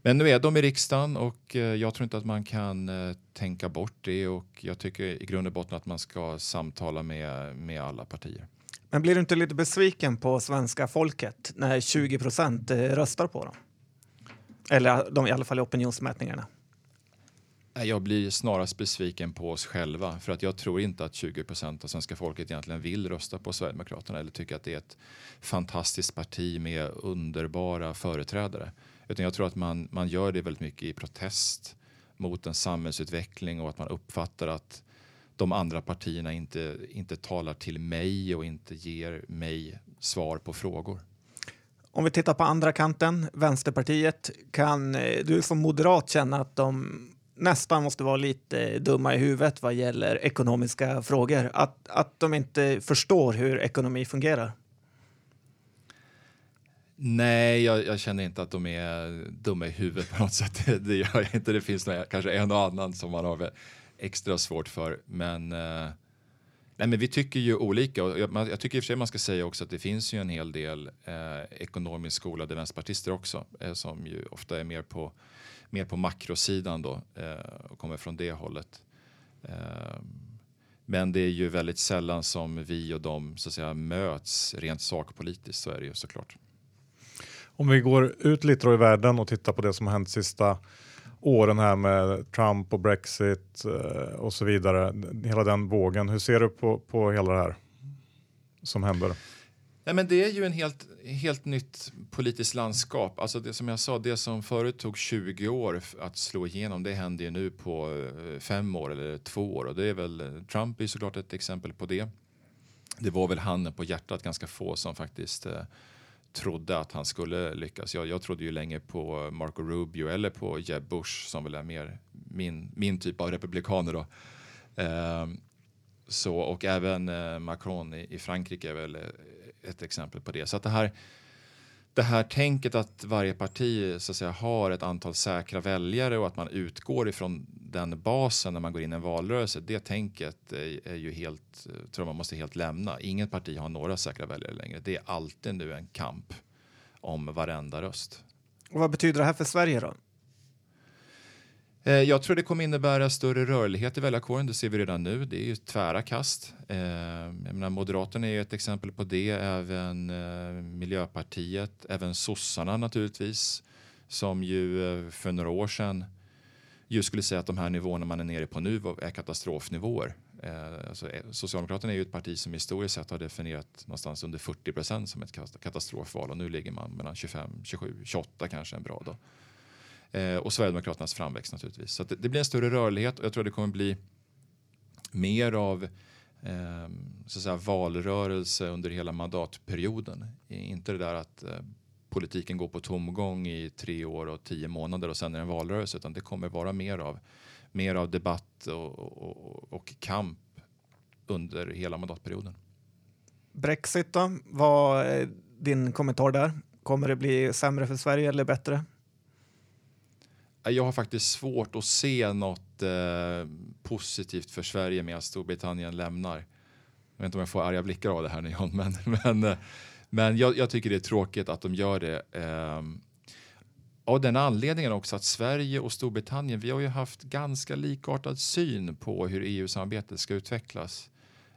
S3: Men nu är de i riksdagen och eh, jag tror inte att man kan eh, tänka bort det och jag tycker i grund och botten att man ska samtala med, med alla partier.
S2: Men blir du inte lite besviken på svenska folket när 20 procent eh, röstar på dem? Eller de, i alla fall i opinionsmätningarna.
S3: Jag blir snarast besviken på oss själva för att jag tror inte att 20 procent av svenska folket egentligen vill rösta på Sverigedemokraterna eller tycker att det är ett fantastiskt parti med underbara företrädare. Utan jag tror att man, man gör det väldigt mycket i protest mot en samhällsutveckling och att man uppfattar att de andra partierna inte, inte talar till mig och inte ger mig svar på frågor.
S2: Om vi tittar på andra kanten, Vänsterpartiet, kan eh, du som moderat känna att de nästan måste vara lite dumma i huvudet vad gäller ekonomiska frågor. Att, att de inte förstår hur ekonomi fungerar.
S3: Nej, jag, jag, känner inte att de är dumma i huvudet på något sätt. Det, det gör jag inte. Det finns några, kanske en och annan som man har extra svårt för. Men, eh, nej, men vi tycker ju olika. Och jag, jag, tycker i och för sig man ska säga också att det finns ju en hel del eh, ekonomiskt skolade vänsterpartister också eh, som ju ofta är mer på mer på makrosidan då eh, och kommer från det hållet. Eh, men det är ju väldigt sällan som vi och de så att säga, möts rent sakpolitiskt, så är det ju såklart.
S1: Om vi går ut lite i världen och tittar på det som har hänt sista åren här med Trump och Brexit eh, och så vidare. Hela den vågen. Hur ser du på, på hela det här som händer?
S3: Nej, men det är ju en helt, helt nytt politiskt landskap. Alltså det som jag sa, det som förut tog 20 år att slå igenom, det händer ju nu på eh, fem år eller två år. Och det är väl, eh, Trump är såklart ett exempel på det. Det var väl handen på hjärtat ganska få som faktiskt eh, trodde att han skulle lyckas. Jag, jag trodde ju länge på Marco Rubio eller på Jeb Bush som väl är mer min, min typ av republikaner. Då. Eh, så, och även eh, Macron i, i, Frankrike är väl eh, ett exempel på det. Så att det här, det här tänket att varje parti så att säga, har ett antal säkra väljare och att man utgår ifrån den basen när man går in i en valrörelse. Det tänket är, är ju helt, tror man måste helt lämna. Inget parti har några säkra väljare längre. Det är alltid nu en kamp om varenda röst.
S2: Och vad betyder det här för Sverige då?
S3: Eh, jag tror det kommer innebära större rörlighet i väljarkåren. Det ser vi redan nu. Det är ju tvära kast. Eh, jag menar, Moderaterna är ett exempel på det. Även eh, Miljöpartiet, även sossarna naturligtvis. Som ju för några år sedan ju skulle säga att de här nivåerna man är nere på nu är katastrofnivåer. Alltså, Socialdemokraterna är ju ett parti som historiskt sett har definierat någonstans under 40 procent som ett katastrofval och nu ligger man mellan 25, 27, 28 kanske en bra dag. Eh, och Sverigedemokraternas framväxt naturligtvis. Så det, det, blir en större rörlighet och jag tror det kommer bli mer av eh, så att säga, valrörelse under hela mandatperioden. Inte det där att eh, politiken går på tomgång i tre år och tio månader och sen är det en valrörelse utan det kommer vara mer av, mer av debatt och, och, och kamp under hela mandatperioden.
S2: Brexit då? Vad är din kommentar där? Kommer det bli sämre för Sverige eller bättre?
S3: Eh, jag har faktiskt svårt att se något eh, positivt för Sverige med att Storbritannien lämnar. Jag vet inte om jag får arga blickar av det här nu John, men, men, eh, men jag, jag, tycker det är tråkigt att de gör det. Eh, av den anledningen också att Sverige och Storbritannien, vi har ju haft ganska likartad syn på hur EU-samarbetet ska utvecklas.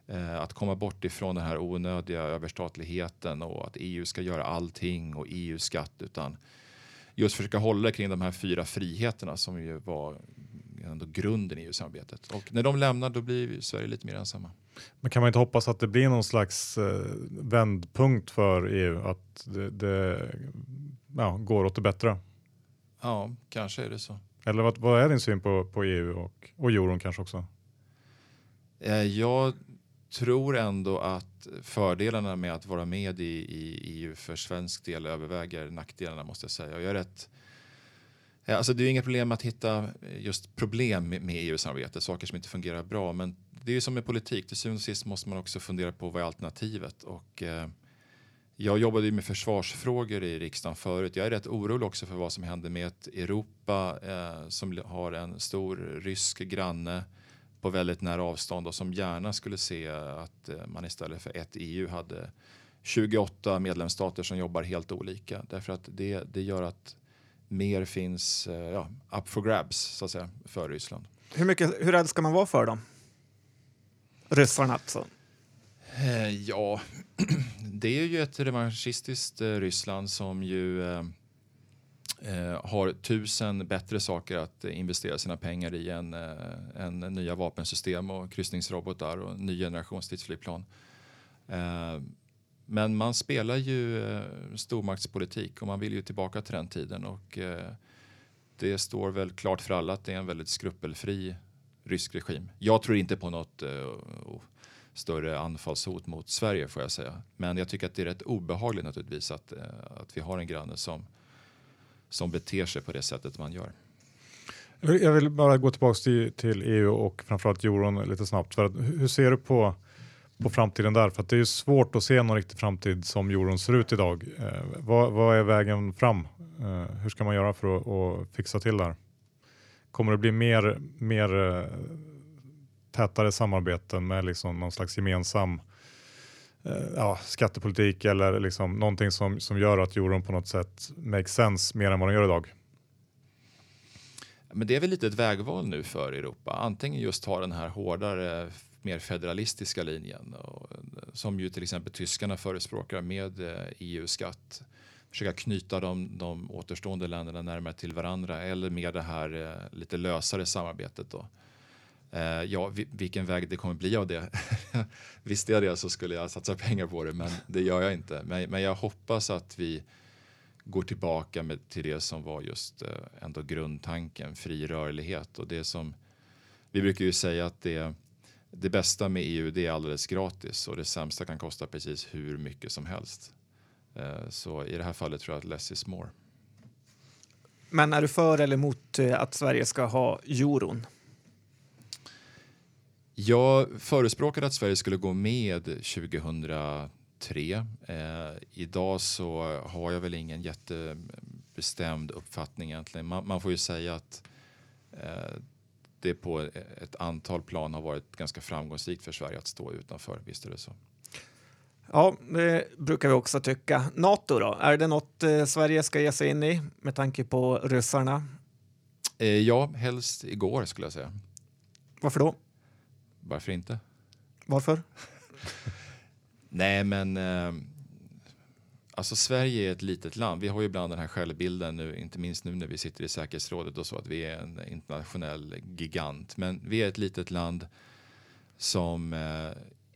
S3: Eh, att komma bort ifrån den här onödiga överstatligheten och att EU ska göra allting och EU-skatt utan just försöka hålla kring de här fyra friheterna som ju var ändå grunden i EU-samarbetet. Och när de lämnar då blir Sverige lite mer ensamma.
S1: Men kan man inte hoppas att det blir någon slags eh, vändpunkt för EU? Att det, det ja, går åt det bättre?
S3: Ja, kanske är det så.
S1: Eller vad, vad är din syn på, på EU och, och euron kanske också?
S3: Eh, jag tror ändå att fördelarna med att vara med i, i EU för svensk del överväger nackdelarna måste jag säga. Jag är rätt, alltså det är inga problem att hitta just problem med, med EU-samarbete, saker som inte fungerar bra. Men det är ju som med politik, till syvende och sist måste man också fundera på vad är alternativet. Och, eh, jag jobbade ju med försvarsfrågor i riksdagen förut. Jag är rätt orolig också för vad som händer med ett Europa eh, som har en stor rysk granne på väldigt nära avstånd och som gärna skulle se att eh, man istället för ett EU hade 28 medlemsstater som jobbar helt olika. Därför att det, det gör att mer finns eh, ja, up for grabs så att säga, för Ryssland.
S2: Hur, mycket, hur rädd ska man vara för dem? Ryssarna alltså?
S3: Eh, ja, det är ju ett revanschistiskt Ryssland som ju eh, Eh, har tusen bättre saker att investera sina pengar i än, eh, än nya vapensystem och kryssningsrobotar och ny generation stridsflygplan. Eh, men man spelar ju eh, stormaktspolitik och man vill ju tillbaka till den tiden och eh, det står väl klart för alla att det är en väldigt skrupelfri rysk regim. Jag tror inte på något eh, större anfallshot mot Sverige får jag säga. Men jag tycker att det är rätt obehagligt naturligtvis att, eh, att vi har en granne som som beter sig på det sättet man gör.
S1: Jag vill bara gå tillbaka till, till EU och framförallt euron lite snabbt. För att, hur ser du på, på framtiden där? För det är ju svårt att se någon riktig framtid som euron ser ut idag. Eh, vad, vad, är vägen fram? Eh, hur ska man göra för att, att, fixa till det här? Kommer det bli mer, mer eh, tätare samarbeten med liksom någon slags gemensam Eh, Eh, ja, skattepolitik eller liksom någonting som, som gör att euron på något sätt makes sense mer än vad den gör idag?
S3: Men det är väl lite ett vägval nu för Europa. Antingen just ta den här hårdare, mer federalistiska linjen och, eh, som ju till exempel tyskarna förespråkar med eh, e EU-skatt. försöka knyta de, de återstående länderna närmare till varandra eller med det här lite lösare samarbetet. Då. Eh, ja, vilken väg det kommer bli av det. Visste jag det så skulle jag satsa pengar på det, men det gör jag inte. Men, men jag hoppas att vi går tillbaka med, till det som var just eh, ändå grundtanken, fri rörlighet. Och det som, vi brukar ju säga att det, det bästa med EU det är alldeles gratis och det sämsta kan kosta precis hur mycket som helst. Eh, så i det här fallet tror jag att less is more.
S2: Men är du för eller emot eh, att Sverige ska ha euron?
S3: Jag förespråkade att Sverige skulle gå med 2003. Eh, idag så har jag väl ingen jättebestämd uppfattning egentligen. Man, man får ju säga att eh, det på ett antal plan har varit ganska framgångsrikt för Sverige att stå utanför. Visst är det så.
S2: Ja, det brukar vi också tycka. Nato då? Är det något eh, Sverige ska ge sig in i med tanke på ryssarna?
S3: Eh, ja, helst igår skulle jag säga.
S2: Varför då?
S3: Varför inte?
S2: Varför?
S3: Nej, men eh, alltså Sverige är ett litet land. Vi har ju ibland den här självbilden nu, inte minst nu när vi sitter i säkerhetsrådet och så, att vi är en internationell gigant. Men vi är ett litet land som eh,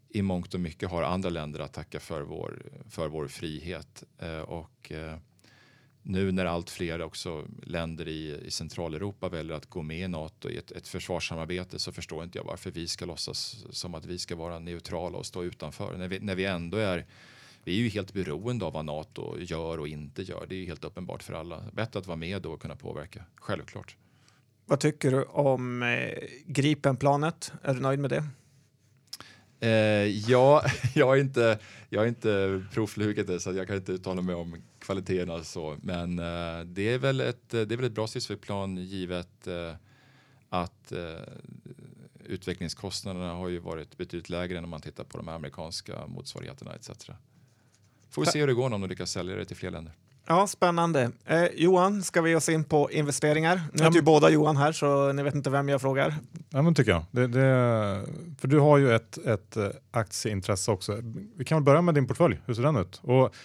S3: i mångt och mycket har andra länder att tacka för vår, för vår frihet. Eh, och eh, nu när allt fler också länder i, i Centraleuropa väljer att gå med i Nato i ett, ett försvarssamarbete så förstår inte jag varför vi ska låtsas som att vi ska vara neutrala och stå utanför. När vi, när vi ändå är vi är ju helt beroende av vad Nato gör och inte gör. Det är ju helt uppenbart för alla. Bättre att vara med då och kunna påverka, självklart.
S2: Vad tycker du om eh, Gripenplanet? Är du nöjd med det?
S3: Eh, ja, jag har inte, jag har inte så jag kan inte uttala mig om kvaliteterna så. Men eh, det, är väl ett, det är väl ett bra stridsflygplan givet eh, att eh, utvecklingskostnaderna har ju varit betydligt lägre än om man tittar på de amerikanska motsvarigheterna etc. Får vi se hur det går om de lyckas sälja det till fler länder.
S2: Ja, spännande. Eh, Johan, ska vi ge oss in på investeringar? Nu heter ju båda Johan här, så ni vet inte vem jag frågar.
S1: Ja, men tycker jag. Det, det, för du har ju ett, ett eh, aktieintresse också. Vi kan väl börja med din portfölj. Hur ser den ut? Och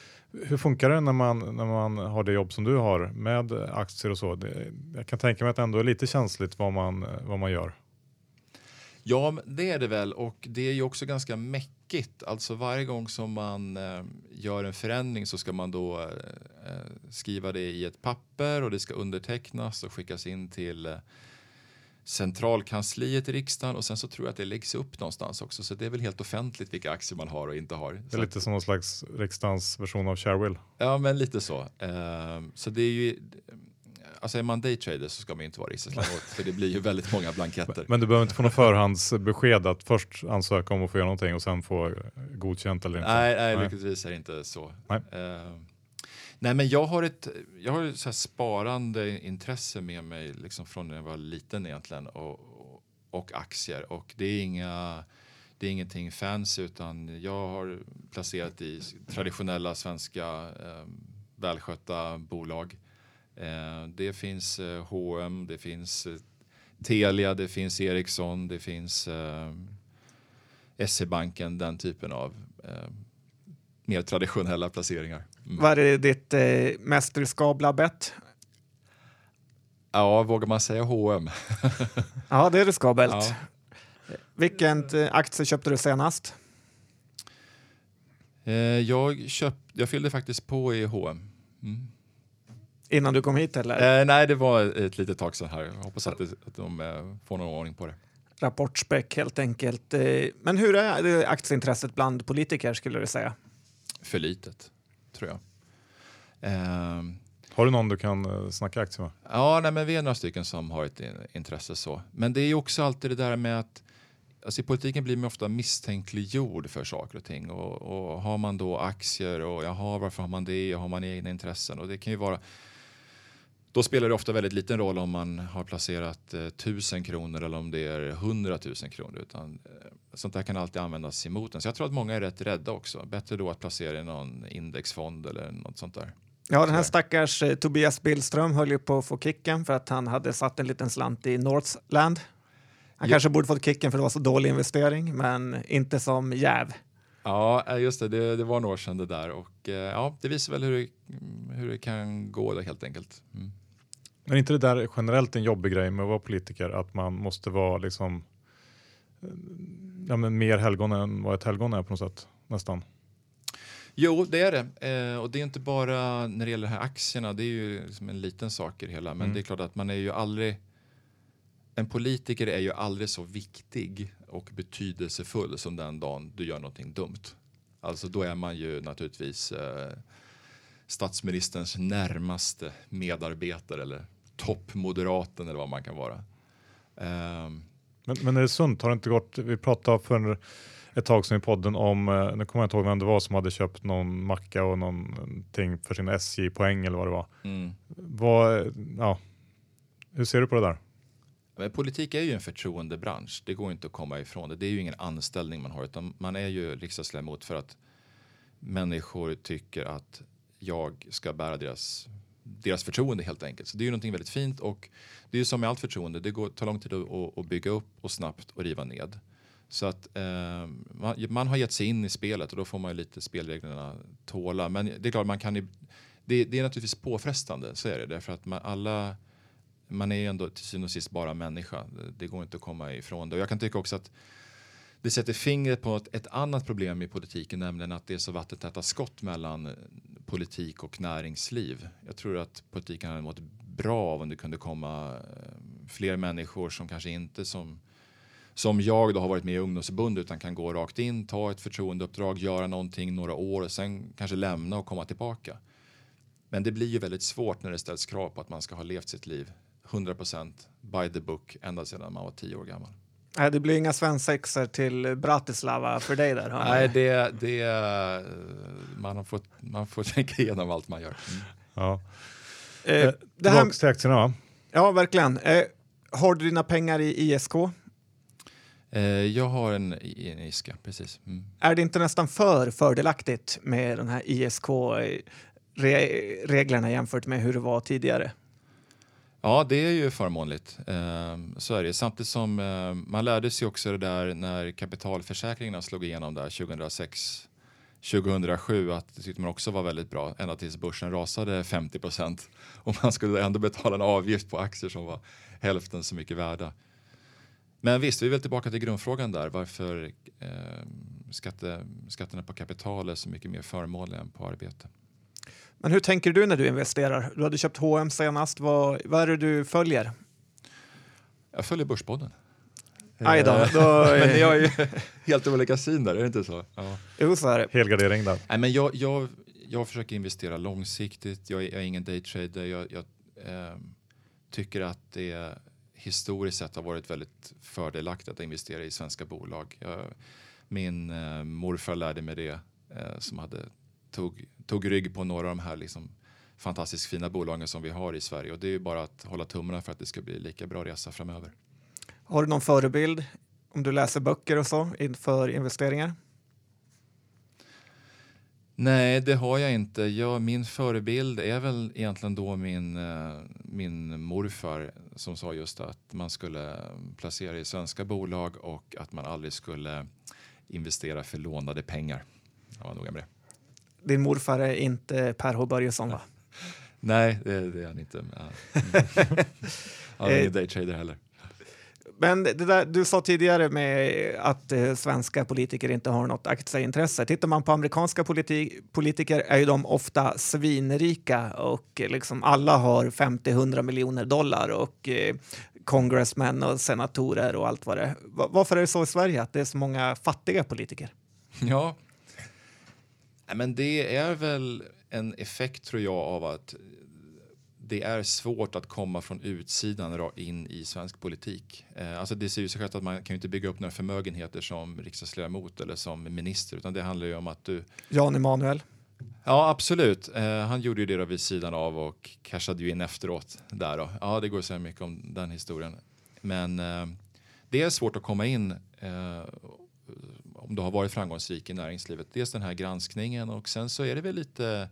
S1: hur funkar det när man, när man har det jobb som du har med aktier och så? Det, jag kan tänka mig att det ändå är lite känsligt vad man, vad man gör.
S3: Ja, det är det väl och det är ju också ganska mäckigt. Alltså varje gång som man eh, gör en förändring så ska man då eh, eh, skriva det i ett papper och det ska undertecknas och skickas in till eh, centralkansliet i riksdagen och sen så tror jag att det läggs upp någonstans också. Så det är väl helt offentligt vilka aktier man har och inte har.
S1: Det är lite som någon slags riksdagens version av Sharewill.
S3: Ja, men lite så. Eh, så det är ju alltså är man daytrader så ska man inte vara riksdagsledamot för det blir ju väldigt många blanketter.
S1: Men du behöver inte få något förhandsbesked att först ansöka om att få göra någonting och sen få godkänt eller inte?
S3: Nej, nej, nej. lyckligtvis är det inte så. Nej. Uh, nej, men jag har ett, jag har ett så sparande intresse med mig liksom från när jag var liten egentligen och, och aktier och det är inga det är ingenting fancy utan jag har placerat i traditionella svenska eh, välskötta bolag. Eh, det finns eh, H&M, det finns eh, Telia, det finns Ericsson, det finns SE-banken, den typen av mer traditionella placeringar.
S2: Mm. Vad är ditt eh, mest riskabla bett?
S3: Ja, vågar man säga H&M?
S2: ja, det är riskabelt. Ja. Vilken aktie köpte du senast?
S3: Eh, jag, köpt, jag fyllde faktiskt på i H&M. Mm.
S2: Innan du kom hit eller?
S3: Eh, nej, det var ett litet tag sedan här. Jag hoppas att, det, att de eh, får någon ordning på det.
S2: Rapportspäck helt enkelt. Eh, men hur är aktieintresset bland politiker skulle du säga?
S3: För litet, tror jag.
S1: Ehm. har du någon du kan eh, snacka aktier med?
S3: Ja, nej, men vi är några stycken som har ett intresse så. Men det är ju också alltid det där med att Alltså I politiken blir man ofta misstänkliggjord för saker och ting. Och, och har man då aktier och jaha, varför har man det? Och har man egna intressen? Och det kan ju vara då spelar det ofta väldigt liten roll om man har placerat eh, tusen kronor eller om det är hundratusen kronor. Utan, eh, sånt där kan alltid användas emot en. Så jag tror att många är rätt rädda också. Bättre då att placera i någon indexfond eller något sånt där.
S2: Ja, den här stackars eh, Tobias Billström höll ju på att få kicken för att han hade satt en liten slant i Northland. Han ja. kanske borde fått kicken för det var så dålig investering, men inte som jäv.
S3: Ja, just det. Det, det var några år sedan det där och eh, ja, det visar väl hur det, hur det kan gå då, helt enkelt. Mm.
S1: Men är inte det där generellt en jobbig grej med att vara politiker? Att man måste vara liksom eh, ja, men mer helgon än vad ett helgon är på något sätt nästan.
S3: Jo, det är det. Eh, och det är inte bara när det gäller de här aktierna. Det är ju liksom en liten sak i det hela. Men
S1: Mm.
S3: det är klart att man är ju aldrig... En politiker är ju aldrig så viktig och betydelsefull som den dagen du gör någonting dumt. Alltså då är man ju naturligtvis eh, statsministerns närmaste medarbetare eller toppmoderaten eller vad man kan vara. Ehm,
S1: Men, men är det sunt? Har det inte gått? Vi pratade för ett tag sedan i podden om, eh, nu kommer jag inte ihåg vem det var som hade köpt någon macka och någonting för sin SJ-poäng eller vad det var.
S3: mm.
S1: Vad, ja, hur ser du på det där?
S3: Men politik är ju en förtroendebransch. Det går inte att komma ifrån det. Det är ju ingen anställning man har utan man är ju riksdagsledamot för att människor tycker att jag ska bära deras, deras förtroende helt enkelt. Så det är ju någonting väldigt fint och det är ju som med allt förtroende. Det går, tar lång tid att, att, bygga upp och snabbt att riva ned. Så att eh, man, man har gett sig in i spelet och då får man ju lite spelreglerna tåla. Men det är klart, man kan ju, det, det är naturligtvis påfrestande, så är det. Därför att man, alla man är ju ändå till syvende och sist bara människa. Det går inte att komma ifrån det. Och jag kan tycka också att det sätter fingret på ett, ett annat problem i politiken, nämligen att det är så vattentäta skott mellan politik och näringsliv. Jag tror att politiken hade mått bra av om det kunde komma eh, fler människor som kanske inte som som jag då har varit med i ungdomsförbund utan kan gå rakt in, ta ett förtroendeuppdrag, göra någonting några år och sen kanske lämna och komma tillbaka. Men det blir ju väldigt svårt när det ställs krav på att man ska ha levt sitt liv 100% by the book ända sedan man var tio år gammal.
S2: Nej, det blir inga svensexor till Bratislava för dig där.
S3: Nej, det, det, eh, man, har fått, man får tänka igenom allt man gör. Mm.
S1: Ja.
S2: Eh,
S1: Eh,
S2: det här,
S1: till aktierna va?
S2: ja, verkligen. Eh, har du dina pengar i ISK?
S3: Eh, jag har en, en iska, precis. Mm.
S2: Är det inte nästan för fördelaktigt med den här ISK-reglerna jämfört med hur det var tidigare?
S3: Ja, det är ju förmånligt. Eh, så är det. Samtidigt som eh, man lärde sig också det där när kapitalförsäkringarna slog igenom där 2006 2007 att det tyckte man också var väldigt bra ända tills börsen rasade 50 procent och man skulle ändå betala en avgift på aktier som var hälften så mycket värda. Men visst, vi är väl tillbaka till grundfrågan där varför eh, skatte, skatterna på kapital är så mycket mer förmånliga än på arbete.
S2: Men hur tänker du när du investerar? Du hade köpt H&M senast. Vad, vad är det du följer?
S3: Jag följer Börspodden.
S2: Aj då,
S3: Eh,
S2: då
S3: Men ni
S2: är...
S3: har ju helt olika syn där, är det inte så? Ja.
S2: Jo, så är det.
S1: Helgardering där.
S3: Nej, men jag, jag, jag försöker investera långsiktigt. Jag är, jag är ingen daytrader. Jag, jag eh, tycker att det historiskt sett har varit väldigt fördelaktigt att investera i svenska bolag. Jag, min eh, morfar lärde mig det eh, som hade, tog, tog rygg på några av de här liksom, fantastiskt fina bolagen som vi har i Sverige. Och det är ju bara att hålla tummarna för att det ska bli lika bra resa framöver.
S2: Har du någon förebild om du läser böcker och så inför investeringar?
S3: Nej, det har jag inte. Jag, min förebild är väl egentligen då min, eh, min morfar som sa just att man skulle placera i svenska bolag och att man aldrig skulle investera för lånade pengar. Jag var noga med det.
S2: Din morfar är inte Per H Börjesson, va?
S3: Nej, det, det är han inte. Han är ingen daytrader heller.
S2: Men det där, du sa tidigare med att eh, svenska politiker inte har något aktieintresse. Tittar man på amerikanska politi politiker är ju de ofta svinrika och eh, liksom alla har 50-100 miljoner dollar och eh, congressmän och senatorer och allt vad det är. Va- Varför är det så i Sverige att det är så många fattiga politiker?
S3: Ja, men det är väl en effekt tror jag av att det är svårt att komma från utsidan in i svensk politik. Eh, alltså det ser ju sig självt att man kan ju inte bygga upp några förmögenheter som riksdagsledamot eller som minister utan det handlar ju om att du
S2: Jan Emanuel.
S3: Ja, absolut. Eh, han gjorde ju det då vid sidan av och cashade ju in efteråt där då. Ja, det går att säga mycket om den historien. Men eh, det är svårt att komma in om du har varit framgångsrik i näringslivet. Dels den här granskningen och sen så är det väl lite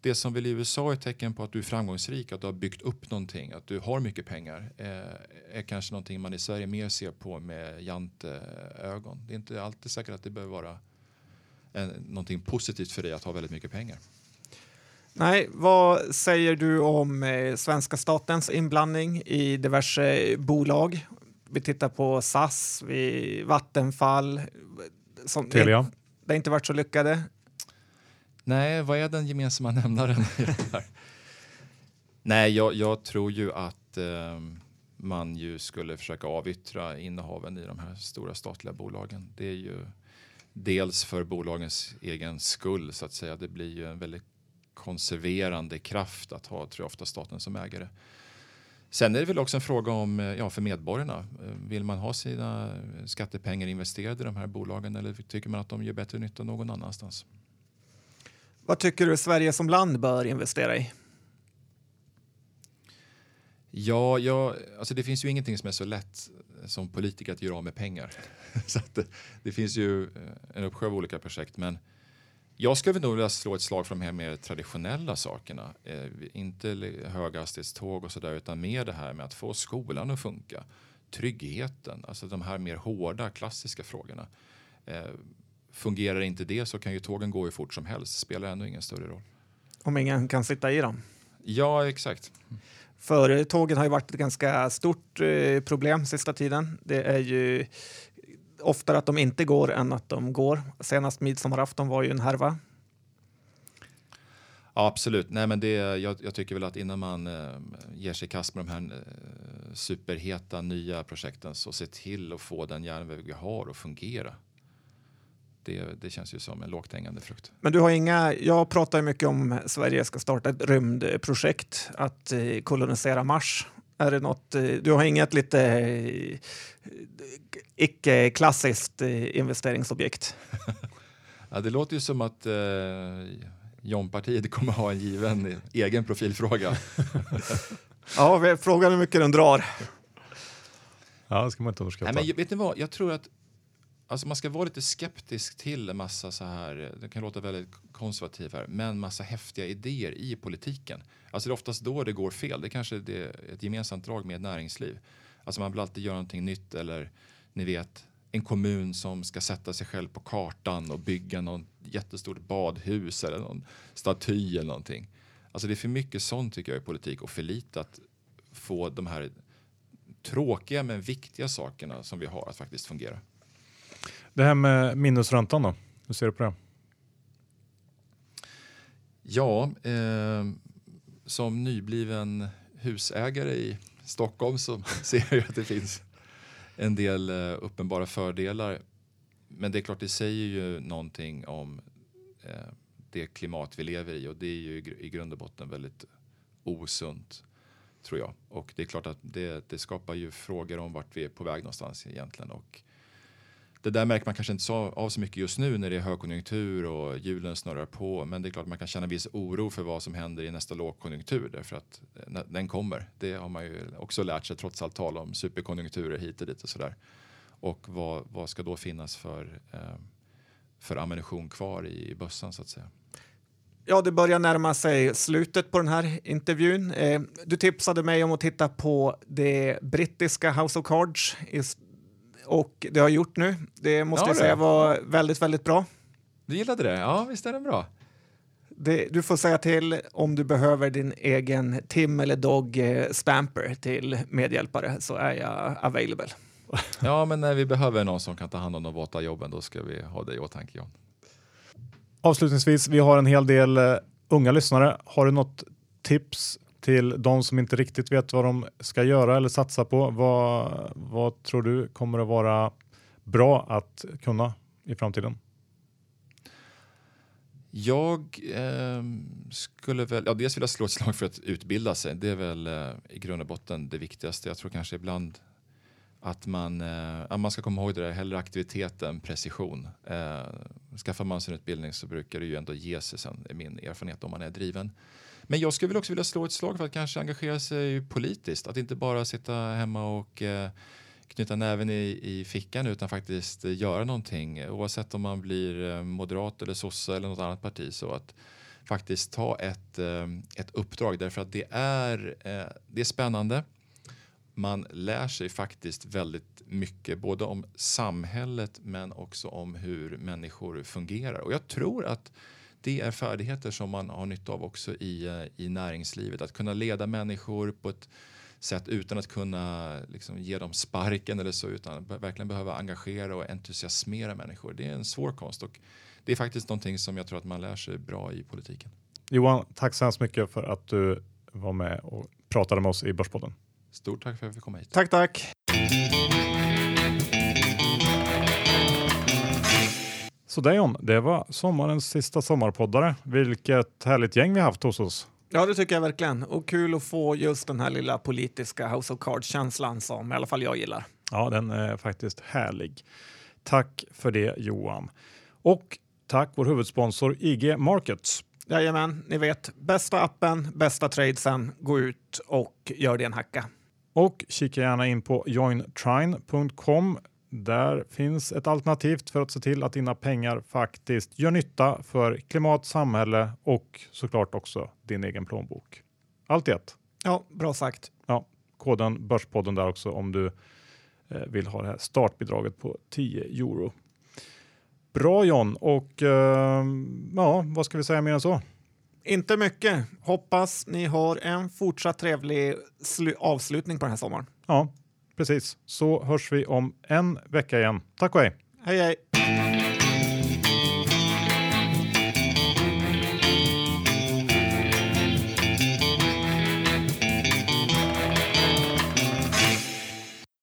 S3: det som väl i USA är tecken på att du är framgångsrik, att du har byggt upp någonting, att du har mycket pengar, eh, är kanske någonting man i Sverige mer ser på med janteögon. Det är inte alltid säkert att det behöver vara en, någonting positivt för dig att ha väldigt mycket pengar.
S2: Nej, vad säger du om eh, svenska statens inblandning i diverse bolag? Vi tittar på SAS, vi, Vattenfall. Som
S1: Telia.
S2: Det har inte varit så lyckade.
S3: Nej, vad är den gemensamma nämnaren? Nej, jag, jag tror ju att eh, man ju skulle försöka avyttra innehaven i de här stora statliga bolagen. Det är ju dels för bolagens egen skull så att säga. Det blir ju en väldigt konserverande kraft att ha, tror jag, ofta staten som ägare. Sen är det väl också en fråga om, eh, ja, för medborgarna. Eh, vill man ha sina skattepengar investerade i de här bolagen eller tycker man att de gör bättre nytta någon annanstans?
S2: Vad tycker du Sverige som land bör investera i?
S3: Ja, ja alltså det finns ju ingenting som är så lätt som politiker att göra av med pengar. så det, det, finns ju eh, en uppsjö av olika projekt. Men jag skulle nog vilja slå ett slag för de här mer traditionella sakerna. Eh, inte höghastighetståg och sådär utan mer det här med att få skolan att funka. Tryggheten, alltså de här mer hårda klassiska frågorna. Eh, fungerar inte det så kan ju tågen gå hur fort som helst. spelar ändå ingen större roll.
S2: Om ingen kan sitta i dem?
S3: Ja, exakt.
S2: För tågen har ju varit ett ganska stort eh, problem sista tiden. Det är ju oftare att de inte går än att de går. Senast midsommarafton var ju en härva.
S3: Ja, absolut. Nej, men det, jag, jag tycker väl att innan man eh, ger sig i kast med de här eh, superheta nya projekten så se till att få den järnväg vi har att fungera. Det, det, känns ju som en lågt hängande frukt.
S2: Men du har inga, jag pratar mycket om Sverige ska starta ett rymdprojekt, att eh, kolonisera Mars. Är det något, eh, du har inget lite eh, icke-klassiskt investeringsobjekt?
S3: ja, det låter ju som att eh, John-partiet kommer ha en given egen profilfråga.
S2: ja, frågan hur mycket den drar.
S1: Ja, det ska man inte underskatta.
S3: Nej, men vet ni vad, jag tror att Alltså man ska vara lite skeptisk till en massa så här, det kan låta väldigt konservativt här, men massa häftiga idéer i politiken. Alltså det är oftast då det går fel. Det kanske är ett gemensamt drag med näringsliv. Alltså man vill alltid göra någonting nytt eller ni vet en kommun som ska sätta sig själv på kartan och bygga något jättestort badhus eller någon staty eller någonting. Alltså det är för mycket sånt tycker jag i politik och för lite att få de här tråkiga men viktiga sakerna som vi har att faktiskt fungera.
S1: Det här med minusräntan då? Hur ser du på det?
S3: Ja, eh, som nybliven husägare i Stockholm så ser jag att det finns en del eh, uppenbara fördelar. Men det är klart, det säger ju någonting om eh, det klimat vi lever i och det är ju i grund och botten väldigt osunt tror jag. Och det är klart att det, det skapar ju frågor om vart vi är på väg någonstans egentligen. Och det där märker man kanske inte så av så mycket just nu när det är högkonjunktur och hjulen snurrar på. Men det är klart man kan känna viss oro för vad som händer i nästa lågkonjunktur därför att eh, den kommer. Det har man ju också lärt sig trots allt tal om superkonjunkturer hit och dit och sådär. Och vad, vad ska då finnas för, eh, för ammunition kvar i, i bössan så att säga.
S2: Ja, det börjar närma sig slutet på den här intervjun. Eh, du tipsade mig om att titta på det brittiska House of Cards och det har jag gjort nu. Det måste ja, jag säga var väldigt, väldigt bra.
S3: Du gillade det? Ja, visst är den bra?
S2: Det, du får säga till om du behöver din egen Tim eller Dog eh, Stamper till medhjälpare så är jag available.
S3: Ja, men när vi behöver någon som kan ta hand om de våta jobben då ska vi ha det i åtanke John.
S1: Avslutningsvis, vi har en hel del uh, unga lyssnare. Har du något tips till de som inte riktigt vet vad de ska göra eller satsa på. Vad, vad tror du kommer att vara bra att kunna i framtiden?
S3: Jag eh, skulle väl, ja, dels vilja slå ett slag för att utbilda sig. Det är väl eh, i grund och botten det viktigaste. Jag tror kanske ibland att man, eh, man ska komma ihåg det där, hellre aktivitet än precision. Eh, skaffar man sig en utbildning så brukar det ju ändå ge sig sen, är min erfarenhet, om man är driven. Men jag skulle väl också vilja slå ett slag för att kanske engagera sig politiskt. Att inte bara sitta hemma och eh, knyta näven i, i fickan utan faktiskt eh, göra någonting. Oavsett om man blir eh, moderat eller sosse eller något annat parti. Så att faktiskt ta ett, eh, ett uppdrag därför att det är, det är spännande. Man lär sig faktiskt väldigt mycket både om samhället men också om hur människor fungerar. Och jag tror att det är färdigheter som man har nytta av också i, eh, i näringslivet. Att kunna leda människor på ett sätt utan att kunna liksom, ge dem sparken eller så utan verkligen behöva engagera och entusiasmera människor. Det är en svår konst och det är faktiskt någonting som jag tror att man lär sig bra i politiken.
S1: Johan, tack så hemskt mycket för att du var med och pratade med oss i Börspodden.
S3: Stort tack för att jag fick komma hit.
S2: Tack, tack.
S1: Så det John, det var sommarens sista sommarpoddare. Vilket härligt gäng vi haft hos oss.
S2: Ja, det tycker jag verkligen. Och kul att få just den här lilla politiska House of Cards-känslan som i alla fall jag gillar.
S1: Ja, den är faktiskt härlig. Tack för det Johan. Och tack vår huvudsponsor IG Markets.
S2: Jajamän, ni vet, bästa appen, bästa tradesen. Gå ut och gör det en hacka.
S1: Och kika gärna in på jointrine.com. Där finns ett alternativ för att se till att dina pengar faktiskt gör nytta för klimat, samhälle och såklart också din egen plånbok. Allt i ett.
S2: Ja, bra sagt.
S1: Ja, koden Börspodden där också om du eh, vill ha det här startbidraget på 10 euro. Bra John och eh, ja, vad ska vi säga mer än så?
S2: Inte mycket. Hoppas ni har en fortsatt trevlig avslutning på den här sommaren.
S1: Ja, precis. Så hörs vi om en vecka igen. Tack och hej!
S2: Hej hej!